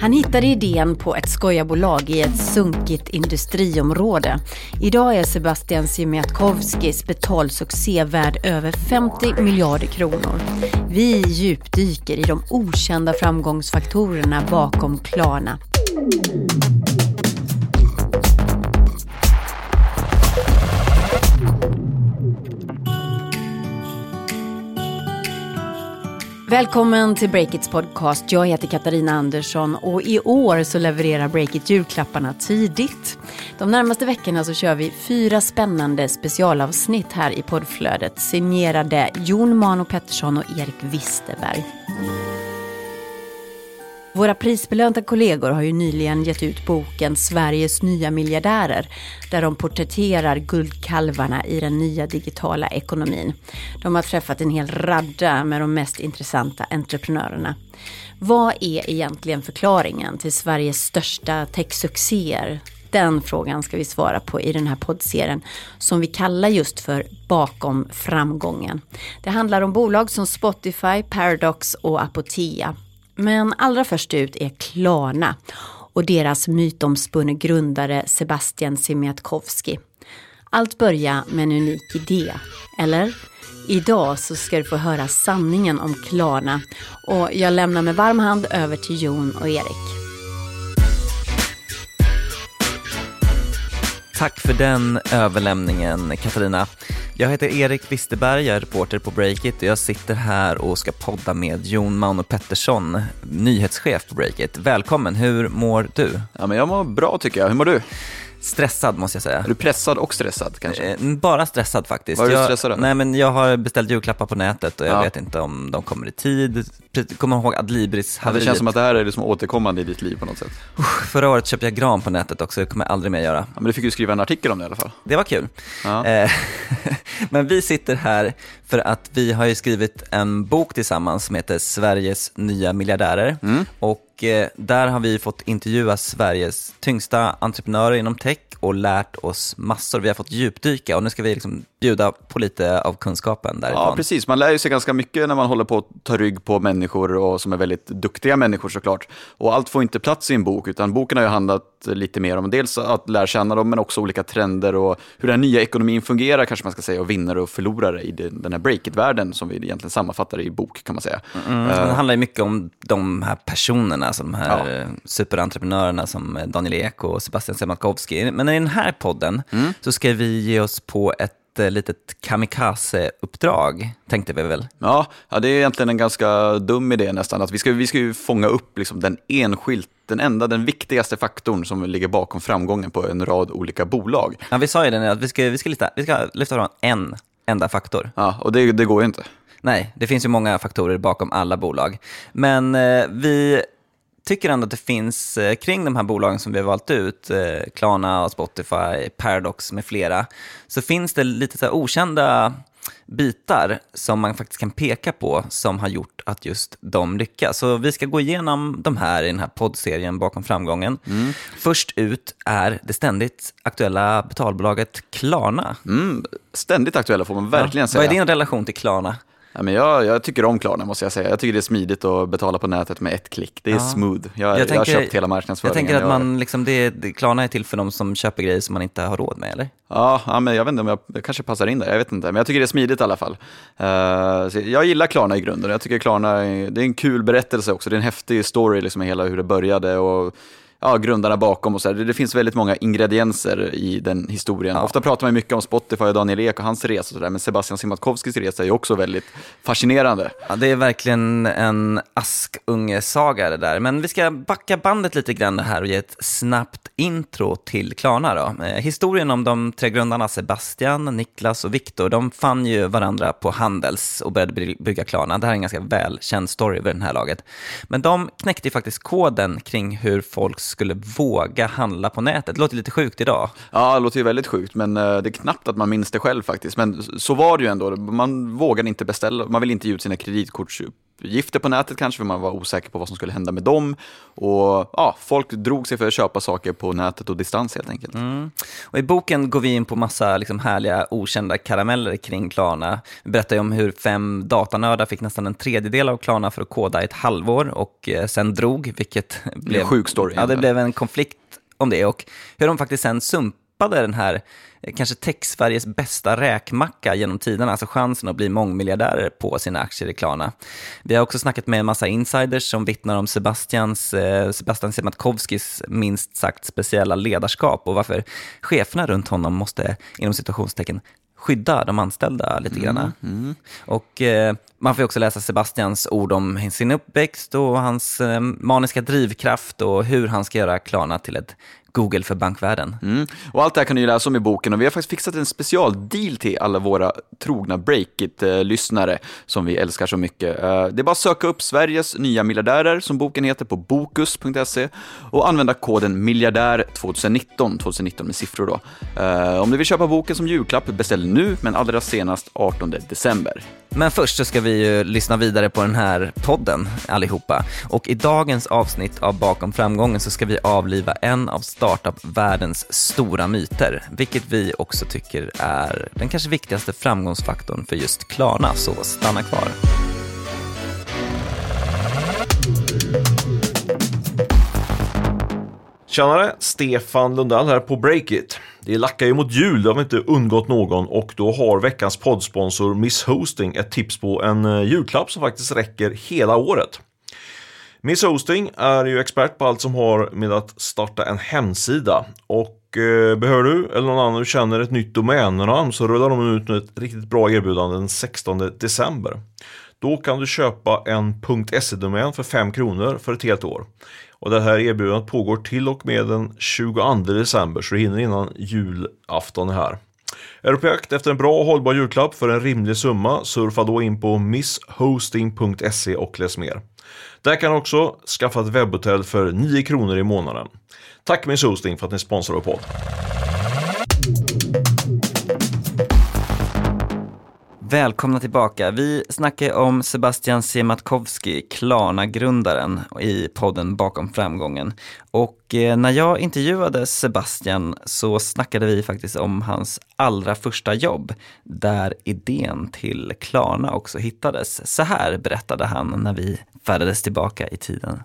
Han hittade idén på ett skojarbolag i ett sunkigt industriområde. Idag är Sebastian Siemiatkowskis betalsuccé värd över 50 miljarder kronor. Vi djupdyker i de okända framgångsfaktorerna bakom Klarna. Välkommen till Breakits podcast. Jag heter Katarina Andersson och i år så levererar Breakit julklapparna tidigt. De närmaste veckorna så kör vi fyra spännande specialavsnitt här i poddflödet signerade Jon Mano Pettersson och Erik Wisterberg. Våra prisbelönta kollegor har ju nyligen gett ut boken Sveriges nya miljardärer där de porträtterar guldkalvarna i den nya digitala ekonomin. De har träffat en hel radda med de mest intressanta entreprenörerna. Vad är egentligen förklaringen till Sveriges största techsuccéer? Den frågan ska vi svara på i den här poddserien som vi kallar just för Bakom framgången. Det handlar om bolag som Spotify, Paradox och Apotea men allra först ut är Klarna och deras mytomspunne grundare Sebastian Siemiatkowski. Allt börjar med en unik idé, eller? Idag så ska du få höra sanningen om Klarna och jag lämnar med varm hand över till Jon och Erik. Tack för den överlämningen Katarina. Jag heter Erik Wisterberg, jag är reporter på Breakit och jag sitter här och ska podda med Jon Mauno Pettersson, nyhetschef på Breakit. Välkommen, hur mår du? Ja, men jag mår bra tycker jag. Hur mår du? Stressad måste jag säga. Är du pressad och stressad kanske? Eh, bara stressad faktiskt. Vad är du stressad över? Nej men jag har beställt julklappar på nätet och jag Ja. vet inte om de kommer i tid. Kommer ihåg Adlibris Ja, det känns som att det här är liksom återkommande i ditt liv på något sätt. Förra året köpte jag gran på nätet också, det kommer jag aldrig mer göra. Ja, men du fick ju skriva en artikel om det i alla fall. Det var kul. Ja. Eh, Men vi sitter här för att vi har ju skrivit en bok tillsammans som heter Sveriges nya miljardärer. Mm. Och eh, där har vi fått intervjua Sveriges tyngsta entreprenörer inom tech och lärt oss massor. Vi har fått djupdyka och nu ska vi liksom bjuda på lite av kunskapen därifrån. Ja, precis. Man lär ju sig ganska mycket när man håller på att ta rygg på människor och som är väldigt duktiga människor såklart. Och allt får inte plats i en bok, utan boken har ju handlat lite mer om dels att lära känna dem, men också olika trender och hur den nya ekonomin fungerar, kanske man ska säga, och vinnare och förlorare i den här breakit-världen som vi egentligen sammanfattar i bok, kan man säga. Mm, Eh, det handlar ju mycket om de här personerna, alltså de här Ja. eh, superentreprenörerna som Daniel Ek och Sebastian Siemiatkowski. Men i den här podden Mm. så ska vi ge oss på ett eh, litet kamikaze-uppdrag, tänkte vi väl. Ja, ja, det är egentligen en ganska dum idé nästan. Att vi, ska, vi ska ju fånga upp liksom den enskilt, den enda, den viktigaste faktorn som ligger bakom framgången på en rad olika bolag. Ja, vi sa ju det nu, att vi ska, vi ska, lyfta, vi ska lyfta fram en enda faktor. Ja, och det, det går ju inte. Nej, det finns ju många faktorer bakom alla bolag. Men eh, vi tycker ändå att det finns eh, kring de här bolagen som vi har valt ut, eh, Klarna, Spotify, Paradox med flera, så finns det lite så här okända bitar som man faktiskt kan peka på som har gjort att just de lyckas. Så vi ska gå igenom de här i den här poddserien bakom framgången. Först ut är det ständigt aktuella betalbolaget Klarna. Mm, ständigt aktuella får man verkligen Ja, säga. Vad är din relation till Klarna? Ja, men jag, jag tycker om Klarna måste jag säga. Jag tycker det är smidigt att betala på nätet med ett klick. Det är Ja. smooth. Jag, jag, har köpt hela marknadsföringen. Jag tänker att Jag- man, liksom, det, det, Klarna är till för de som köper grejer som man inte har råd med, eller? Ja, ja, men jag vet inte om jag, jag kanske passar in där, jag vet inte. Men jag tycker det är smidigt i alla fall. Så jag gillar Klarna i grunden. Jag tycker Klarna det är en kul berättelse också. Det är en häftig story, liksom hela hur det började och ja, grundarna bakom och så. Det, det finns väldigt många ingredienser i den historien. Ja. Ofta pratar man mycket om Spotify och Daniel Ek och hans resa och så där, men Sebastian Siemiatkowskis resa är också väldigt fascinerande. Ja, det är verkligen en Askunge-saga det där. Men vi ska backa bandet lite grann här och ge ett snabbt intro till Klarna. Då. Eh, historien om de tre grundarna Sebastian, Niklas och Viktor, de fann ju varandra på Handels och började by- bygga Klarna. Det här är en ganska välkänd story över den här laget. Men de knäckte ju faktiskt koden kring hur folk skulle våga handla på nätet. Det låter lite sjukt idag. Ja, det låter ju väldigt sjukt, men eh, det är knappt att man minns det själv faktiskt. Men så var det ju ändå. Man vågade inte beställa, man ville inte ge ut sina uppgifter på nätet kanske, för man var osäker på vad som skulle hända med dem. Och ja, folk drog sig för att köpa saker på nätet och distans helt enkelt. Mm. Och I boken går vi in på massa liksom härliga okända karameller kring Klarna. Vi berättar om hur fem datanördar fick nästan en tredjedel av Klarna för att koda ett halvår och eh, sen drog, vilket blev... En sjuk story. Ja, det blev en konflikt om det och hur de faktiskt sen sumpade den här kanske tech-Sveriges bästa räkmacka genom tiderna, alltså chansen att bli mångmiljardärer på sina aktier i Klarna. Vi har också snackat med en massa insiders som vittnar om Sebastians, eh, Sebastian Siemiatkowskis minst sagt speciella ledarskap och varför cheferna runt honom måste, inom situationstecken, skydda de anställda lite grann. Mm, mm. Och eh, man får också läsa Sebastians ord om sin uppväxt och hans eh, maniska drivkraft och hur han ska göra Klarna till ett Google för bankvärlden. Mm. Och allt det här kan ni läsa om i boken och vi har faktiskt fixat en specialdeal till alla våra trogna Breakit-lyssnare som vi älskar så mycket. Eh, det är bara att söka upp Sveriges nya miljardärer, som boken heter, på bokus.se och använda koden miljardär 2019, 2019 med siffror då. Eh, om du vill köpa boken som julklapp, beställ nu, men allra senast 18 december. Men först så ska vi ju lyssna vidare på den här podden allihopa. Och i dagens avsnitt av Bakom framgången så ska vi avliva en av startup-världens stora myter, vilket vi också tycker är den kanske viktigaste framgångsfaktorn för just Klarna, så stanna kvar. Tjenare! Stefan Lundell här på Breakit. Det lackar ju mot jul, det har väl inte undgått någon och då har veckans poddsponsor Miss Hosting ett tips på en eh, julklapp som faktiskt räcker hela året. Miss Hosting är ju expert på allt som har med att starta en hemsida och eh, behöver du eller någon annan du känner ett nytt domännamn så rullar de ut ett riktigt bra erbjudande den 16 december. Då kan du köpa en .se-domän för 5 kronor för ett helt år. Och det här erbjudandet pågår till och med den 22 december så du hinner innan julafton här. Är du på jakt efter en bra och hållbar julklapp för en rimlig summa surfa då in på misshosting.se och läs mer. Där kan du också skaffa ett webbhotell för 9 kronor i månaden. Tack Miss Hosting för att ni sponsrar vår podd. Välkomna tillbaka. Vi snackar om Sebastian Siemiatkowski, Klarna-grundaren i podden Bakom framgången. Och eh, när jag intervjuade Sebastian så snackade vi faktiskt om hans allra första jobb, där idén till Klarna också hittades. Så här berättade han när vi färdades tillbaka i tiden.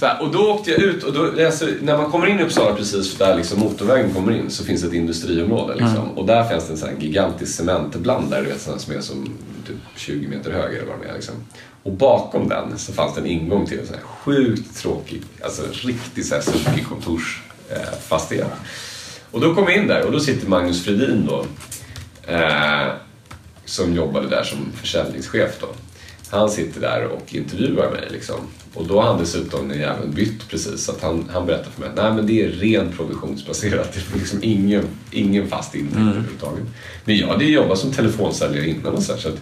Här, och då åkte jag ut och då, alltså, när man kommer in i Uppsala precis där liksom motorvägen kommer in så finns ett industriområde. Liksom. Mm. Och där finns det en sån gigantisk cementblandare du vet, sån som är som typ 20 meter hög eller vad det är. Liksom. Och bakom den så fanns det en ingång till en sån här sjukt tråkig, alltså riktigt så här sunkig kontorsfastighet. Eh, och då kom jag in där och då sitter Magnus Fredin då, eh, som jobbade där som försäljningschef då. Han sitter där och intervjuar mig liksom. Och då har han dessutom även bytt precis. Så att han, han berättar för mig att nej, men det är ren provisionsbaserat. Det är liksom ingen, ingen fast intäkt mm. överhuvudtaget. Men jag hade jobbat som telefonsäljare innan och så, här, så att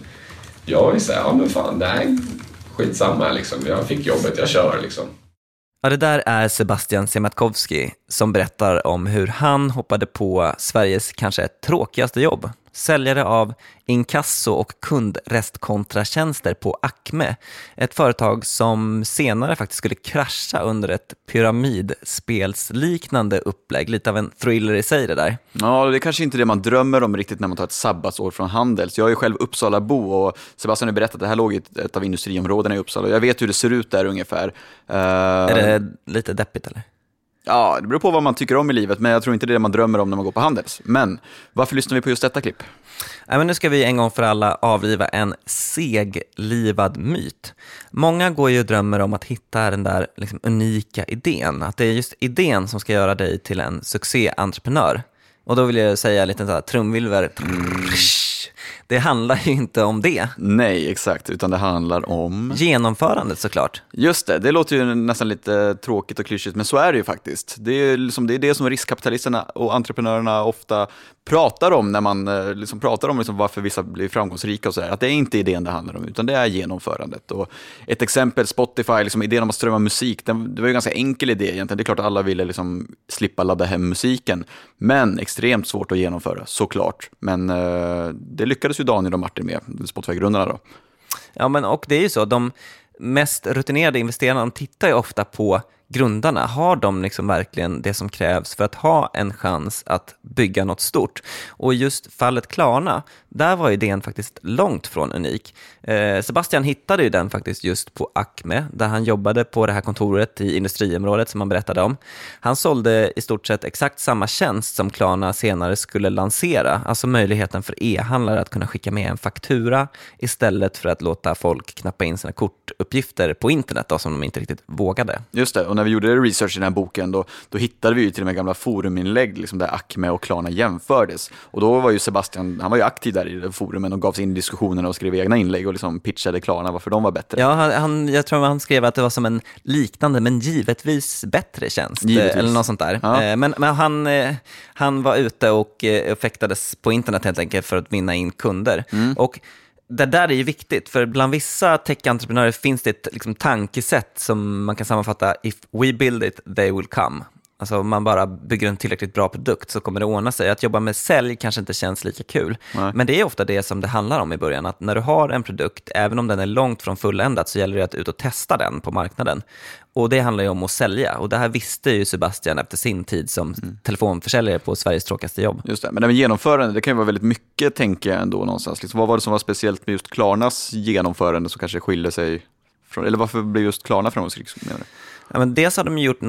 jag är så här, ja men fan, nej, skitsamma liksom. Jag fick jobbet, jag kör liksom. Ja, det där är Sebastian Siemiatkowski som berättar om hur han hoppade på Sveriges kanske tråkigaste jobb säljare av inkasso och kundrestkontratjänster på Acme. Ett företag som senare faktiskt skulle krascha under ett pyramidspelsliknande upplägg. Lite av en thriller i sig det där. Ja, det är kanske inte det man drömmer om riktigt när man tar ett sabbatsår från Handels. Jag är själv Uppsalabo och Sebastian har berättat att det här låg i ett av industriområdena i Uppsala. Jag vet hur det ser ut där ungefär. Är det lite deppigt eller? Ja, det beror på vad man tycker om i livet, men jag tror inte det är det man drömmer om när man går på Handels. Men varför lyssnar vi på just detta klipp? Ja, men nu ska vi en gång för alla avliva en seglivad myt. Många går ju och drömmer om att hitta den där liksom unika idén, att det är just idén som ska göra dig till en succéentreprenör. Och då vill jag säga en liten trumvilver. Mm. Det handlar ju inte om det. Nej, exakt, utan det handlar om... Genomförandet såklart. Just det, det låter ju nästan lite tråkigt och klyschigt, men så är det ju faktiskt. Det är, liksom, det, är det som riskkapitalisterna och entreprenörerna ofta pratar om när man eh, liksom pratar om liksom varför vissa blir framgångsrika och sådär. Att det är inte idén det handlar om, utan det är genomförandet. Och ett exempel, Spotify, liksom idén om att strömma musik, den, det var ju en ganska enkel idé egentligen. Det är klart att alla ville liksom slippa ladda hem musiken, men extremt svårt att genomföra, såklart. Men eh, det lyckades ju Daniel och Martin med, Spotify-grundarna då. Ja, men och det är ju så. De mest rutinerade investerarna de tittar ju ofta på grundarna. Har de liksom verkligen det som krävs för att ha en chans att bygga något stort? Och just fallet Klarna, där var idén faktiskt långt från unik. Eh, Sebastian hittade ju den faktiskt just på Acme, där han jobbade på det här kontoret i industriområdet som han berättade om. Han sålde i stort sett exakt samma tjänst som Klarna senare skulle lansera, alltså möjligheten för e-handlare att kunna skicka med en faktura istället för att låta folk knappa in sina kortuppgifter på internet då, som de inte riktigt vågade. Just det, och när vi gjorde research i den här boken då, då hittade vi ju till och med gamla foruminlägg liksom, där Acme och Klarna jämfördes. Och då var ju Sebastian, han var ju aktiv där i forumen och gav sig in i diskussionerna och skrev egna inlägg och liksom pitchade Klarna varför de var bättre. Ja, han, han, jag tror han skrev att det var som en liknande men givetvis bättre tjänst. Givetvis. eh, Eller något sånt där. Ja. Eh, Men, men han, eh, han var ute och fäktades på internet helt enkelt för att vinna in kunder. Och det där är ju viktigt, för bland vissa tech-entreprenörer finns det ett liksom, tankesätt som man kan sammanfatta, if we build it, they will come. Alltså om man bara bygger en tillräckligt bra produkt så kommer det ordna sig. Att jobba med sälj kanske inte känns lika kul. Nej. Men det är ofta det som det handlar om i början. Att när du har en produkt, även om den är långt från fulländat, så gäller det att ut och testa den på marknaden. Och det handlar ju om att sälja. Och det här visste ju Sebastian efter sin tid som telefonförsäljare på Sveriges tråkigaste jobb. Just det, men det med genomförande, det kan ju vara väldigt mycket tänker jag ändå någonstans. Liksom, vad var det som var speciellt med just Klarnas genomförande som kanske skiljer sig från, eller varför blev just Klarna framgångsrik? menar du? Ja, men dels har de gjort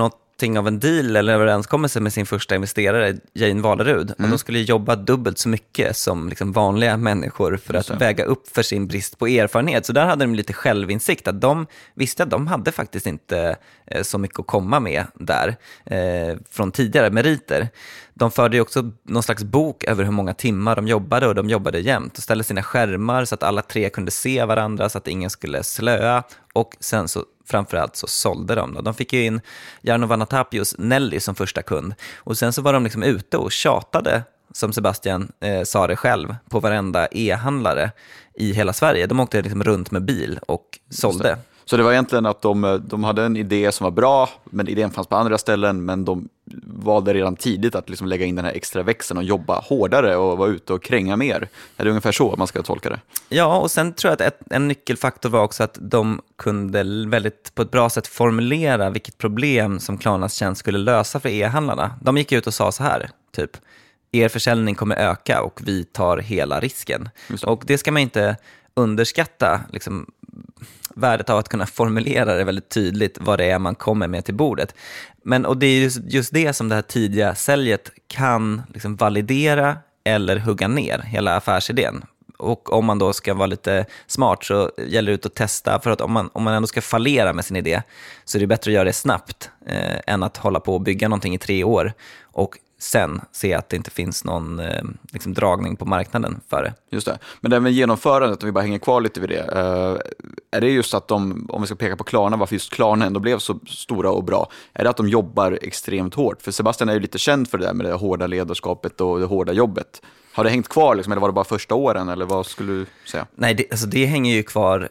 någonting av en deal eller överenskommelse med sin första investerare, Jane Valerud. Och de skulle jobba dubbelt så mycket som liksom vanliga människor för att väga upp för sin brist på erfarenhet. Så där hade de lite självinsikt, att de visste att de hade faktiskt inte eh, så mycket att komma med där eh, från tidigare meriter. De förde också någon slags bok över hur många timmar de jobbade och de jobbade jämt och ställde sina skärmar så att alla tre kunde se varandra så att ingen skulle slöa och sen så framförallt så sålde de. Då. De fick ju in Jarno Vanatapios Nelly som första kund och sen så var de liksom ute och tjatade som Sebastian eh, sa det själv, på varenda e-handlare i hela Sverige. De åkte liksom runt med bil och sålde. Så det var egentligen att de, de hade en idé som var bra, men idén fanns på andra ställen, men de valde redan tidigt att liksom lägga in den här extra växeln och jobba hårdare och vara ute och kränga mer. Är det ungefär så man ska tolka det? Ja, och sen tror jag att ett, en nyckelfaktor var också att de kunde väldigt på ett bra sätt formulera vilket problem som Klarnas tjänst skulle lösa för e-handlarna. De gick ut och sa så här, typ, er försäljning kommer öka och vi tar hela risken. Det. Och det ska man inte underskatta, liksom, värdet av att kunna formulera det väldigt tydligt vad det är man kommer med till bordet. Men, och det är just, just det som det här tidiga säljet kan liksom validera eller hugga ner hela affärsidén. Och om man då ska vara lite smart så gäller det ut att testa, för att om man, om man ändå ska fallera med sin idé så är det bättre att göra det snabbt eh, än att hålla på och bygga någonting i tre år och sen se att det inte finns någon eh, liksom dragning på marknaden för det. Just det. Men med genomförandet, om vi bara hänger kvar lite vid det. eh, är det just att de, om vi ska peka på Klarna, varför just Klarna ändå blev så stora och bra, är det att de jobbar extremt hårt? För Sebastian är ju lite känd för det där med det hårda ledarskapet och det hårda jobbet. Har det hängt kvar, liksom, eller var det bara första åren, eller vad skulle du säga? Nej, det, alltså det hänger ju kvar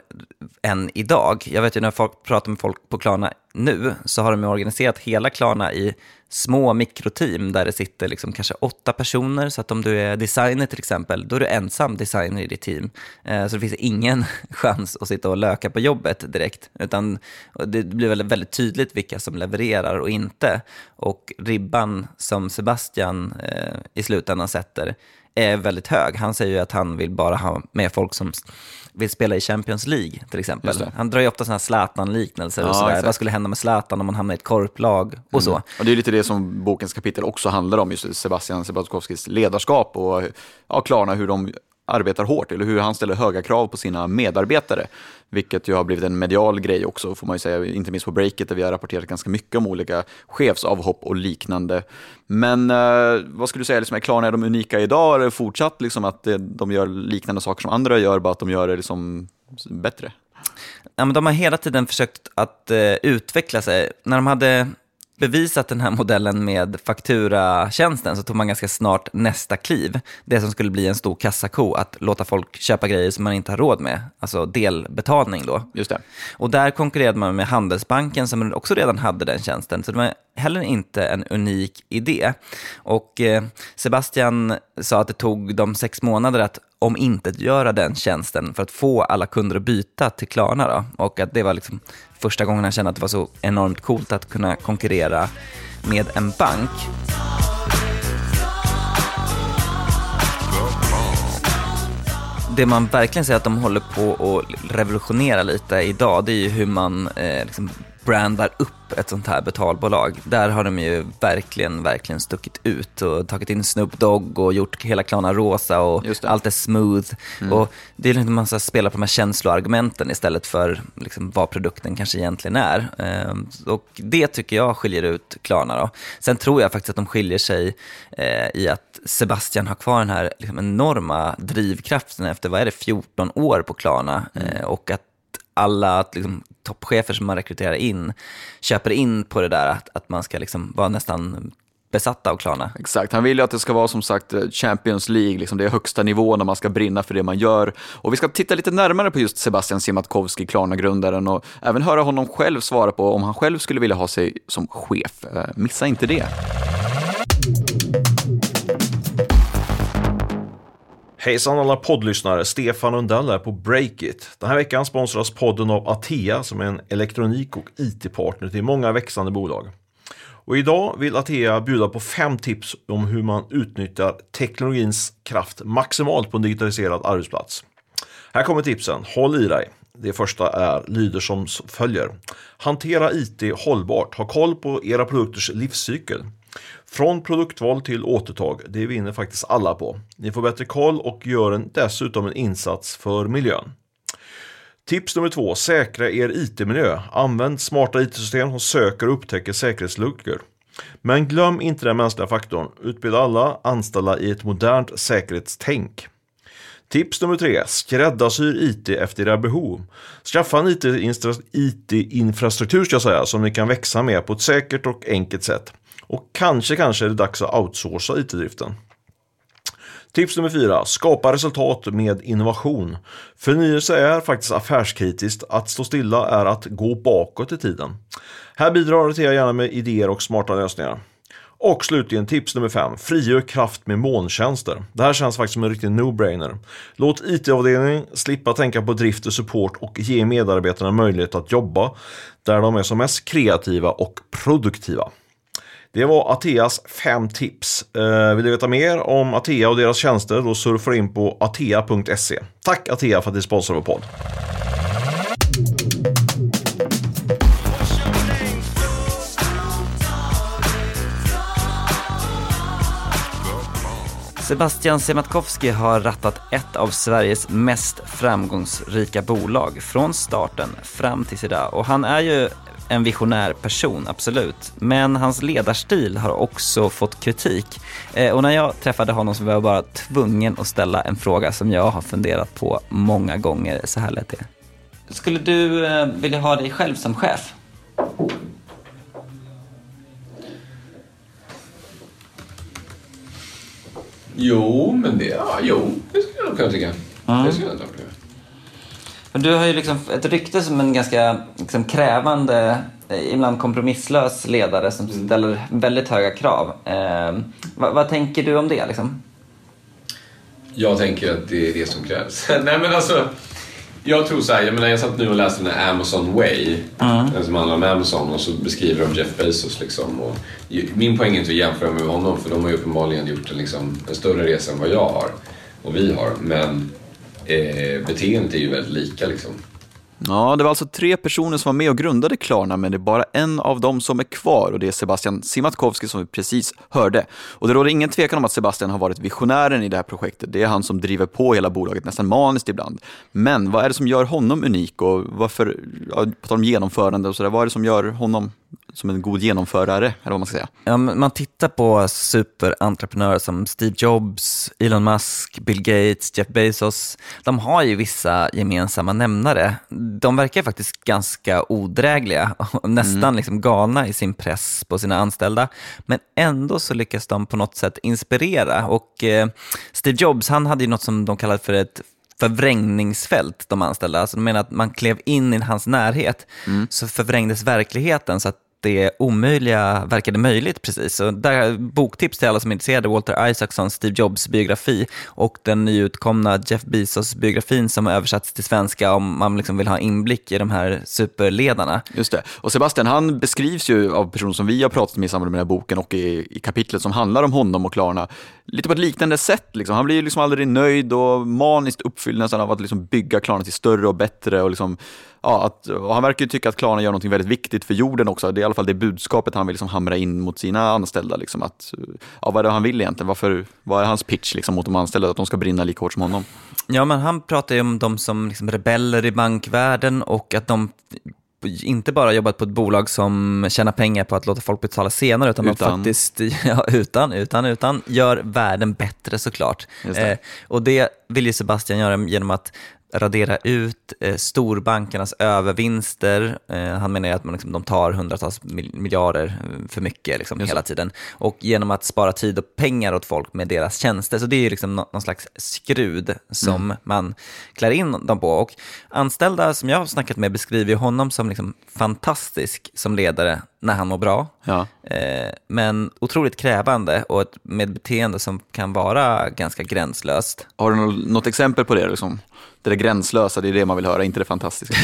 än idag. Jag vet ju när folk pratar med folk på Klarna nu, så har de ju organiserat hela Klarna i små mikroteam där det sitter liksom kanske åtta personer. Så att om du är designer till exempel, då är du ensam designer i ditt team. Eh, så det finns ingen chans att sitta och löka på jobbet direkt. Utan det blir väldigt, väldigt tydligt vilka som levererar och inte. Och ribban som Sebastian eh, i slutändan sätter är väldigt hög. Han säger ju att han vill bara ha med folk som vill spela i Champions League till exempel. Han drar ju ofta sådana här Zlatan-liknelser Ja, och sådär. exakt. Vad skulle hända med Zlatan om man hamnar i ett korplag och så. Och det är lite det som bokens kapitel också handlar om, just Sebastian Sebastkowskis ledarskap och ja, Klarna, hur de arbetar hårt, eller hur han ställer höga krav på sina medarbetare. Vilket ju har blivit en medial grej också, får man ju säga, inte minst på Breakit där vi har rapporterat ganska mycket om olika chefsavhopp och liknande. Men eh, vad skulle du säga, liksom, är Klarna är de unika idag, eller fortsatt liksom, att eh, de gör liknande saker som andra gör, bara att de gör det liksom bättre? Ja, men de har hela tiden försökt att eh, utveckla sig. När de hade bevisat den här modellen med fakturatjänsten så tog man ganska snart nästa kliv. Det som skulle bli en stor kassako, att låta folk köpa grejer som man inte har råd med, alltså delbetalning då. Just det. Och där konkurrerade man med Handelsbanken som också redan hade den tjänsten. Så det var heller inte en unik idé. Och eh, Sebastian sa att det tog dem sex månader att om inte göra den tjänsten för att få alla kunder att byta till Klarna. Då. Och att det var liksom första gången han kände att det var så enormt coolt att kunna konkurrera med en bank. Det man verkligen ser att de håller på att revolutionera lite idag, det är ju hur man eh, liksom brandar upp ett sånt här betalbolag. Där har de ju verkligen, verkligen stuckit ut och tagit in Snoop Dogg och gjort hela Klarna rosa och allt är smooth. Mm. Och det är man ska spela på de här känsloargumenten istället för liksom vad produkten kanske egentligen är. Ehm, och det tycker jag skiljer ut Klarna. Då. Sen tror jag faktiskt att de skiljer sig eh, i att Sebastian har kvar den här liksom enorma drivkraften efter, vad är det, 14 år på Klarna. Mm. Eh, och att alla liksom, toppchefer som man rekryterar in köper in på det där att, att man ska liksom vara nästan besatta av Klarna. Exakt, han vill ju att det ska vara som sagt eh, Champions League, liksom det är högsta nivån när man ska brinna för det man gör. Och vi ska titta lite närmare på just Sebastian Siemiatkowski, Klarna-grundaren och även höra honom själv svara på om han själv skulle vilja ha sig som chef. Eh, missa inte det. Hejsan alla poddlyssnare, Stefan Undell är på Breakit. Den här veckan sponsras podden av Atea som är en elektronik och IT-partner till många växande bolag. Och idag vill Atea bjuda på fem tips om hur man utnyttjar teknologins kraft maximalt på en digitaliserad arbetsplats. Här kommer tipsen, håll i dig. Det första är, lyder som följer. Hantera IT hållbart, ha koll på era produkters livscykel. Från produktval till återtag, det vinner faktiskt alla på. Ni får bättre koll och gör en, dessutom en insats för miljön. Tips nummer två, säkra er IT-miljö. Använd smarta IT-system som söker och upptäcker säkerhetsluckor. Men glöm inte den mänskliga faktorn. Utbilda alla anställda i ett modernt säkerhetstänk. Tips nummer tre, skräddarsyr IT efter era behov. Skaffa en IT-infrastruktur ska säga, som ni kan växa med på ett säkert och enkelt sätt. Och kanske, kanske är det dags att outsourca IT-driften. Tips nummer fyra, skapa resultat med innovation. Förnyelse är faktiskt affärskritiskt, att stå stilla är att gå bakåt i tiden. Här bidrar jag gärna med idéer och smarta lösningar. Och slutligen tips nummer fem, frigör kraft med molntjänster. Det här känns faktiskt som en riktig no-brainer. Låt IT-avdelningen slippa tänka på drift och support och ge medarbetarna möjlighet att jobba där de är som mest kreativa och produktiva. Det var Ateas fem tips. Eh, vill du veta mer om Atea och deras tjänster då surfar in på atea.se. Tack Atea för att ni sponsrar vår podd. Sebastian Siemiatkowski har rattat ett av Sveriges mest framgångsrika bolag från starten fram till idag. Och han är ju en visionär person, absolut. Men hans ledarstil har också fått kritik. Eh, och när jag träffade honom så var jag bara tvungen att ställa en fråga som jag har funderat på många gånger. Så här lät det. Skulle du eh, vilja ha dig själv som chef? Jo, men det, ja, jo, det skulle jag nog kunna tycka. Mm. Det skulle jag nog kunna. Men du har ju liksom ett rykte som en ganska liksom, krävande, eh, ibland kompromisslös ledare som mm. ställer väldigt höga krav. Eh, vad, vad, tänker du om det? Liksom? Jag tänker att det är det som krävs. Nej men alltså, jag tror så här, jag, menar, jag satt nu och läste den här Amazon Way, mm. som handlar om Amazon och så beskriver de Jeff Bezos. Liksom, och min poäng är inte att jämföra med honom för de har ju uppenbarligen gjort en, liksom, en större resa än vad jag har och vi har. Men eh, beteendet är ju väldigt lika. Liksom. Ja, det var alltså tre personer som var med och grundade Klarna, men det är bara en av dem som är kvar och det är Sebastian Simatkowski som vi precis hörde. Och det råder ingen tvekan om att Sebastian har varit visionären i det här projektet. Det är han som driver på hela bolaget, nästan maniskt ibland. Men vad är det som gör honom unik och varför, på tal om genomförande och sådär, vad är det som gör honom som en god genomförare, eller vad man ska säga. Ja, man tittar på superentreprenörer som Steve Jobs, Elon Musk, Bill Gates, Jeff Bezos. De har ju vissa gemensamma nämnare. De verkar faktiskt ganska odrägliga och nästan mm. liksom galna i sin press på sina anställda. Men ändå så lyckas de på något sätt inspirera. Och eh, Steve Jobs, han hade ju något som de kallade för ett förvrängningsfält, de anställda. Alltså de menar att man klev in i hans närhet, mm. så förvrängdes verkligheten så att det omöjliga verkade möjligt precis. Så där, boktips till alla som är intresserade, Walter Isaacsons Steve Jobs-biografi och den nyutkomna Jeff Bezos-biografin som har översatts till svenska om man liksom vill ha inblick i de här superledarna. Just det. Och Sebastian, han beskrivs ju av personer som vi har pratat med i samband med den här boken och i, i kapitlet som handlar om honom och Klarna, lite på ett liknande sätt. Liksom. Han blir ju liksom aldrig nöjd och maniskt uppfylld nästan av att liksom bygga Klarna till större och bättre och liksom ja, att, han verkar ju tycka att Klarna gör något väldigt viktigt för jorden också. Det är i alla fall det budskapet han vill liksom hamra in mot sina anställda. Liksom att, ja, vad är det han vill egentligen? Varför, vad är hans pitch liksom mot de anställda? Att de ska brinna lika hårt som honom? Ja, men han pratar ju om dem som liksom rebeller i bankvärlden och att de inte bara jobbat på ett bolag som tjänar pengar på att låta folk betala senare, utan, utan. de faktiskt, ja, utan, utan, utan, gör världen bättre såklart. Eh, och det vill ju Sebastian göra genom att radera ut eh, storbankernas övervinster. Eh, han menar att man, liksom, de tar hundratals miljarder eh, för mycket liksom, hela tiden. Och genom att spara tid och pengar åt folk med deras tjänster. Så det är liksom någon slags skrud som mm. man klär in dem på. Och anställda som jag har snackat med beskriver honom som liksom fantastisk som ledare när han mår bra. Ja. Eh, men otroligt krävande och ett, med beteende som kan vara ganska gränslöst. Har du något exempel på det? Liksom? Det där gränslösa, det är det man vill höra, inte det fantastiska.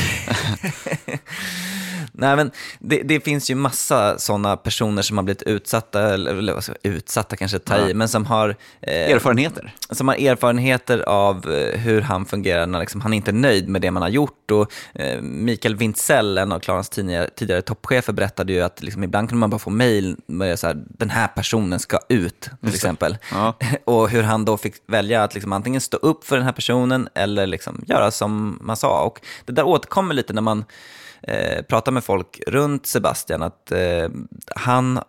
Nej, men det, det, finns ju massa sådana personer som har blivit utsatta, eller jag, utsatta kanske ta i, ja. men som har... Eh, erfarenheter. Som har erfarenheter av eh, hur han fungerar när liksom, han inte är nöjd med det man har gjort. Och, eh, Mikael Wintzell, en av Klarans tidigare, tidigare toppchefer, berättade ju att liksom, ibland kunde man bara få mejl med så här, den här personen ska ut, till exempel. Ja. och hur han då fick välja att liksom, antingen stå upp för den här personen eller liksom, göra som man sa. Och det där återkommer lite när man eh, pratar med folk runt Sebastian att eh, han,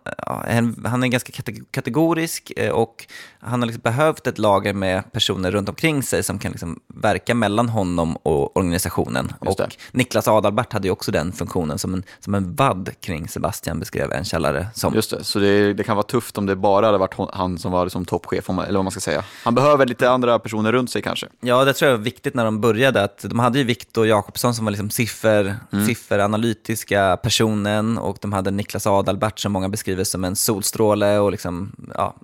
han är ganska kategorisk eh, och han har liksom behövt ett lager med personer runt omkring sig som kan liksom verka mellan honom och organisationen. Och Niklas Adalbert hade ju också den funktionen som en, som en vadd kring Sebastian beskrev en källare som. Just det, så det, det kan vara tufft om det bara hade varit han som var liksom toppchef, eller vad man ska säga. Han behöver lite andra personer runt sig kanske. Ja, det tror jag var viktigt när de började, att de hade ju Viktor Jakobsson som var liksom siffer, mm. Sifferanalytiska personen och de hade Niklas Adalbert som många beskriver som en solstråle och liksom, ja,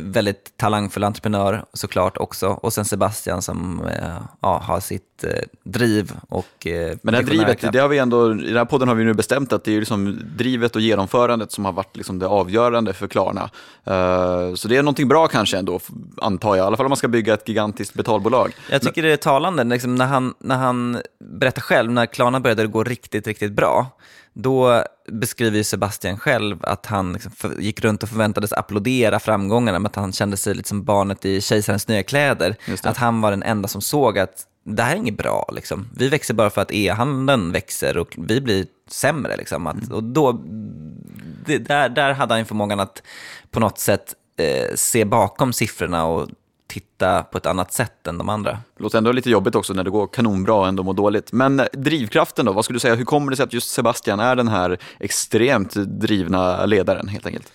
väldigt talangfull entreprenör såklart också. Och sen Sebastian som eh, ja, har sitt eh, driv. Och, eh, Men det här drivet, det har vi ändå, i den här podden har vi nu bestämt att det är liksom drivet och genomförandet som har varit liksom det avgörande för Klarna. så det är någonting bra kanske ändå, antar jag. I alla fall om man ska bygga ett gigantiskt betalbolag. Jag tycker det är talande, liksom när, han, när han berättar själv, när Klarna började gå riktigt, riktigt bra, då beskriver Sebastian själv att han liksom gick runt och förväntades applådera framgångarna, men att han kände sig lite som barnet i kejsarens nya kläder. Att han var den enda som såg att det här är inget bra. Liksom. Vi växer bara för att e-handeln växer och vi blir sämre. Liksom. Att, och då, det, där, där hade han förmågan att på något sätt eh, se bakom siffrorna och titta på ett annat sätt än de andra. Det låter ändå lite jobbigt också när det går kanonbra och ändå mår dåligt. Men eh, drivkraften då, vad skulle du säga, hur kommer det sig att just Sebastian är den här extremt drivna ledaren helt enkelt?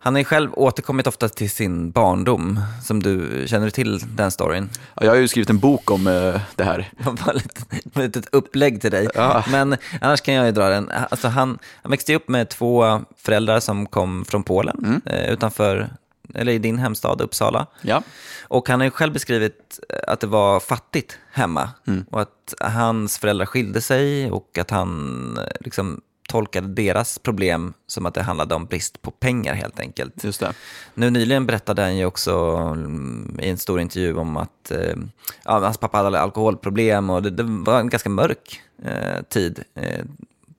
Han har ju själv återkommit ofta till sin barndom, som du känner till den storyn. Ja, jag har ju skrivit en bok om uh, det här. Det var ett litet upplägg till dig. Ja. Men annars kan jag ju dra den. Alltså han, han växte upp med två föräldrar som kom från Polen, mm. uh, utanför eller i din hemstad Uppsala. Ja. Och han har ju själv beskrivit att det var fattigt hemma mm. och att hans föräldrar skilde sig och att han liksom tolkade deras problem som att det handlade om brist på pengar helt enkelt. Just det. Nu nyligen berättade han ju också mm, i en stor intervju om att eh, ja, hans pappa hade alkoholproblem och det, det var en ganska mörk eh, tid eh,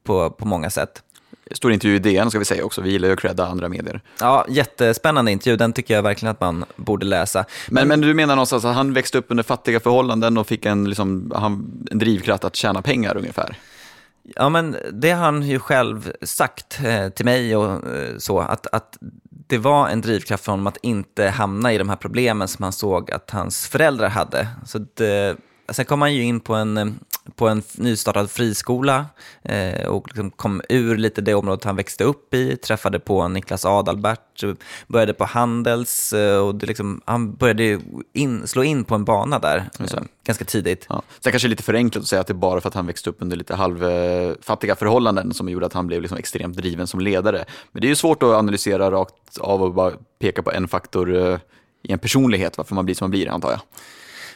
på, på många sätt stor intervju i DN ska vi säga också. Vi gillar ju att credda andra medier. Ja, jättespännande intervju. Den tycker jag verkligen att man borde läsa. Men, men, du menar någonstans att han växte upp under fattiga förhållanden och fick en, liksom, han, en drivkraft att tjäna pengar ungefär? Ja, men det har han ju själv sagt eh, till mig och eh, så, att, att det var en drivkraft för honom att inte hamna i de här problemen som han såg att hans föräldrar hade. Så det, sen kom han ju in på en på en nystartad friskola eh, och liksom kom ur lite det området han växte upp i, träffade på Niklas Adalbert, började på Handels eh, och det liksom, han började in, slå in på en bana där eh, ganska tidigt. Ja. Sen kanske lite för enkelt att säga att det är bara för att han växte upp under lite halvfattiga förhållanden som gjorde att han blev liksom extremt driven som ledare. Men det är ju svårt att analysera rakt av och bara peka på en faktor eh, i en personlighet, varför man blir som man blir, antar jag.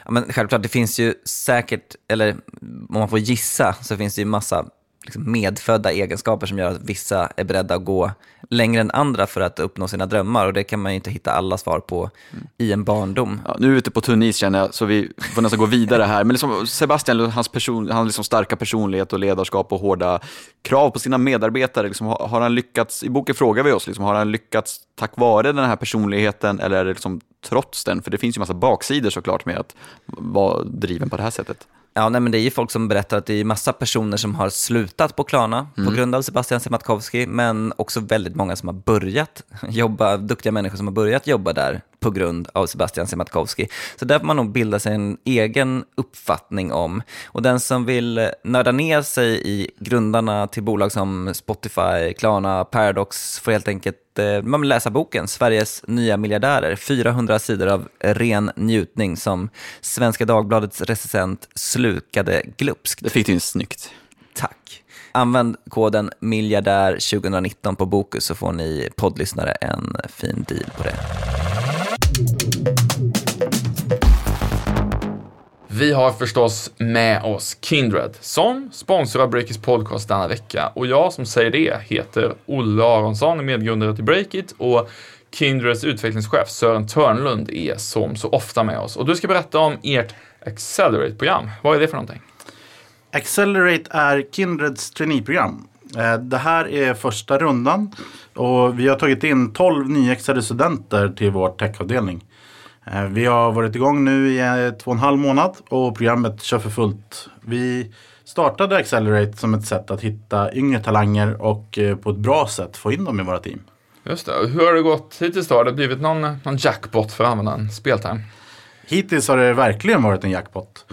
Ja, men självklart, det finns ju säkert, eller om man får gissa, så finns det ju massa liksom medfödda egenskaper som gör att vissa är beredda att gå längre än andra för att uppnå sina drömmar och det kan man ju inte hitta alla svar på i en barndom. Ja, nu är vi ute på tunn is känner jag, så vi får nästan gå vidare här. Men liksom Sebastian, hans person, hans liksom starka personlighet och ledarskap och hårda krav på sina medarbetare, liksom, har han lyckats, i boken frågar vi oss, liksom, har han lyckats tack vare den här personligheten eller är det liksom trots den? För det finns ju massa baksidor såklart med att vara driven på det här sättet. Ja, nej, men det är ju folk som berättar att det är massa personer som har slutat på Klarna mm. på grund av Sebastian Siemiatkowski, men också väldigt många som har börjat jobba, duktiga människor som har börjat jobba där på grund av Sebastian Siemiatkowski. Så där får man nog bilda sig en egen uppfattning om. Och den som vill nörda ner sig i grundarna till bolag som Spotify, Klarna, Paradox får helt enkelt eh, man läsa boken Sveriges nya miljardärer. 400 sidor av ren njutning som Svenska Dagbladets recensent slukade glupskt. Det fick du in snyggt. Tack. Använd koden miljardär 2019 på Bokus så får ni poddlyssnare en fin deal på det. Vi har förstås med oss Kindred som sponsrar Breakits podcast denna vecka och jag som säger det heter Olle Aronsson, medgrundare till Breakit och Kindreds utvecklingschef Sören Törnlund är som så ofta med oss och du ska berätta om ert Accelerate-program. Vad är det för någonting? Accelerate är Kindreds traineeprogram. Eh, det här är första rundan och vi har tagit in 12 nyexade studenter till vår techavdelning. Eh, vi har varit igång nu i eh, två och en halv månad och programmet kör för fullt. Vi startade Accelerate som ett sätt att hitta yngre talanger och på ett bra sätt få in dem i våra team. Just det. Hur har det gått hittills då? Har det blivit någon, någon jackpot för att använda en spelterm? Hittills har det verkligen varit en jackpot.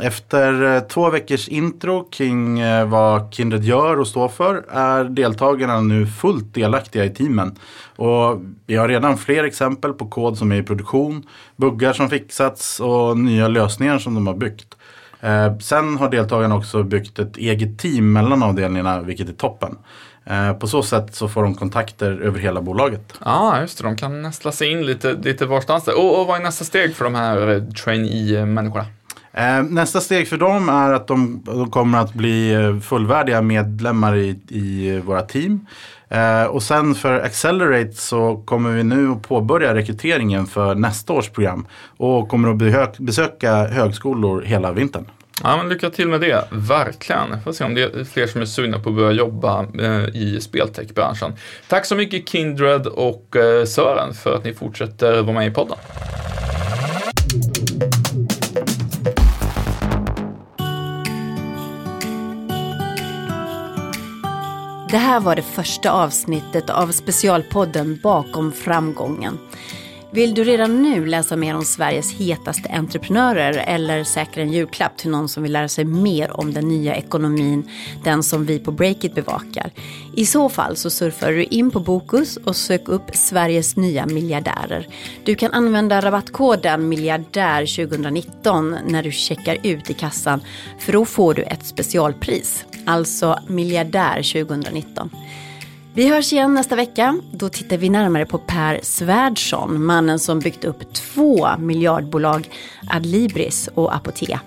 Efter eh, två veckors intro kring eh, vad Kindred gör och står för är deltagarna nu fullt delaktiga i teamen. Och vi har redan fler exempel på kod som är i produktion, buggar som fixats och nya lösningar som de har byggt. Eh, sen har deltagarna också byggt ett eget team mellan avdelningarna, vilket är toppen. På så sätt så får de kontakter över hela bolaget. Ja, ah, just det. De kan nästla sig in lite, lite varstans. Och, och vad är nästa steg för de här trainee-människorna? Eh, nästa steg för dem är att de, de kommer att bli eh, fullvärdiga medlemmar i, i våra team. Eh, och sen för Accelerate så kommer vi nu att påbörja rekryteringen för nästa års program och kommer att besöka högskolor hela vintern. Ja, men lycka till med det, verkligen. Får se om det är fler som är sugna på att börja jobba eh, i speltechbranschen. Tack så mycket Kindred och eh, Sören för att ni fortsätter vara med i podden. Det här var det första avsnittet av specialpodden Bakom framgången. Vill du redan nu läsa mer om Sveriges hetaste entreprenörer eller säkra en julklapp till någon som vill lära sig mer om den nya ekonomin, den som vi på Breakit bevakar? I så fall så surfar du in på Bokus och sök upp Sveriges nya miljardärer. Du kan använda rabattkoden miljardär 2019 när du checkar ut i kassan för då får du ett specialpris, alltså miljardär 2019. Vi hörs igen nästa vecka. Då tittar vi närmare på Per Svärdson, mannen som byggt upp två miljardbolag, Adlibris och Apotea.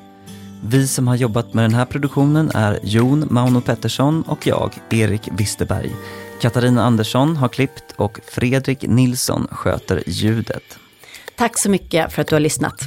Vi som har jobbat med den här produktionen är Jon Mauno Pettersson och jag, Erik Wisterberg. Katarina Andersson har klippt och Fredrik Nilsson sköter ljudet. Tack så mycket för att du har lyssnat.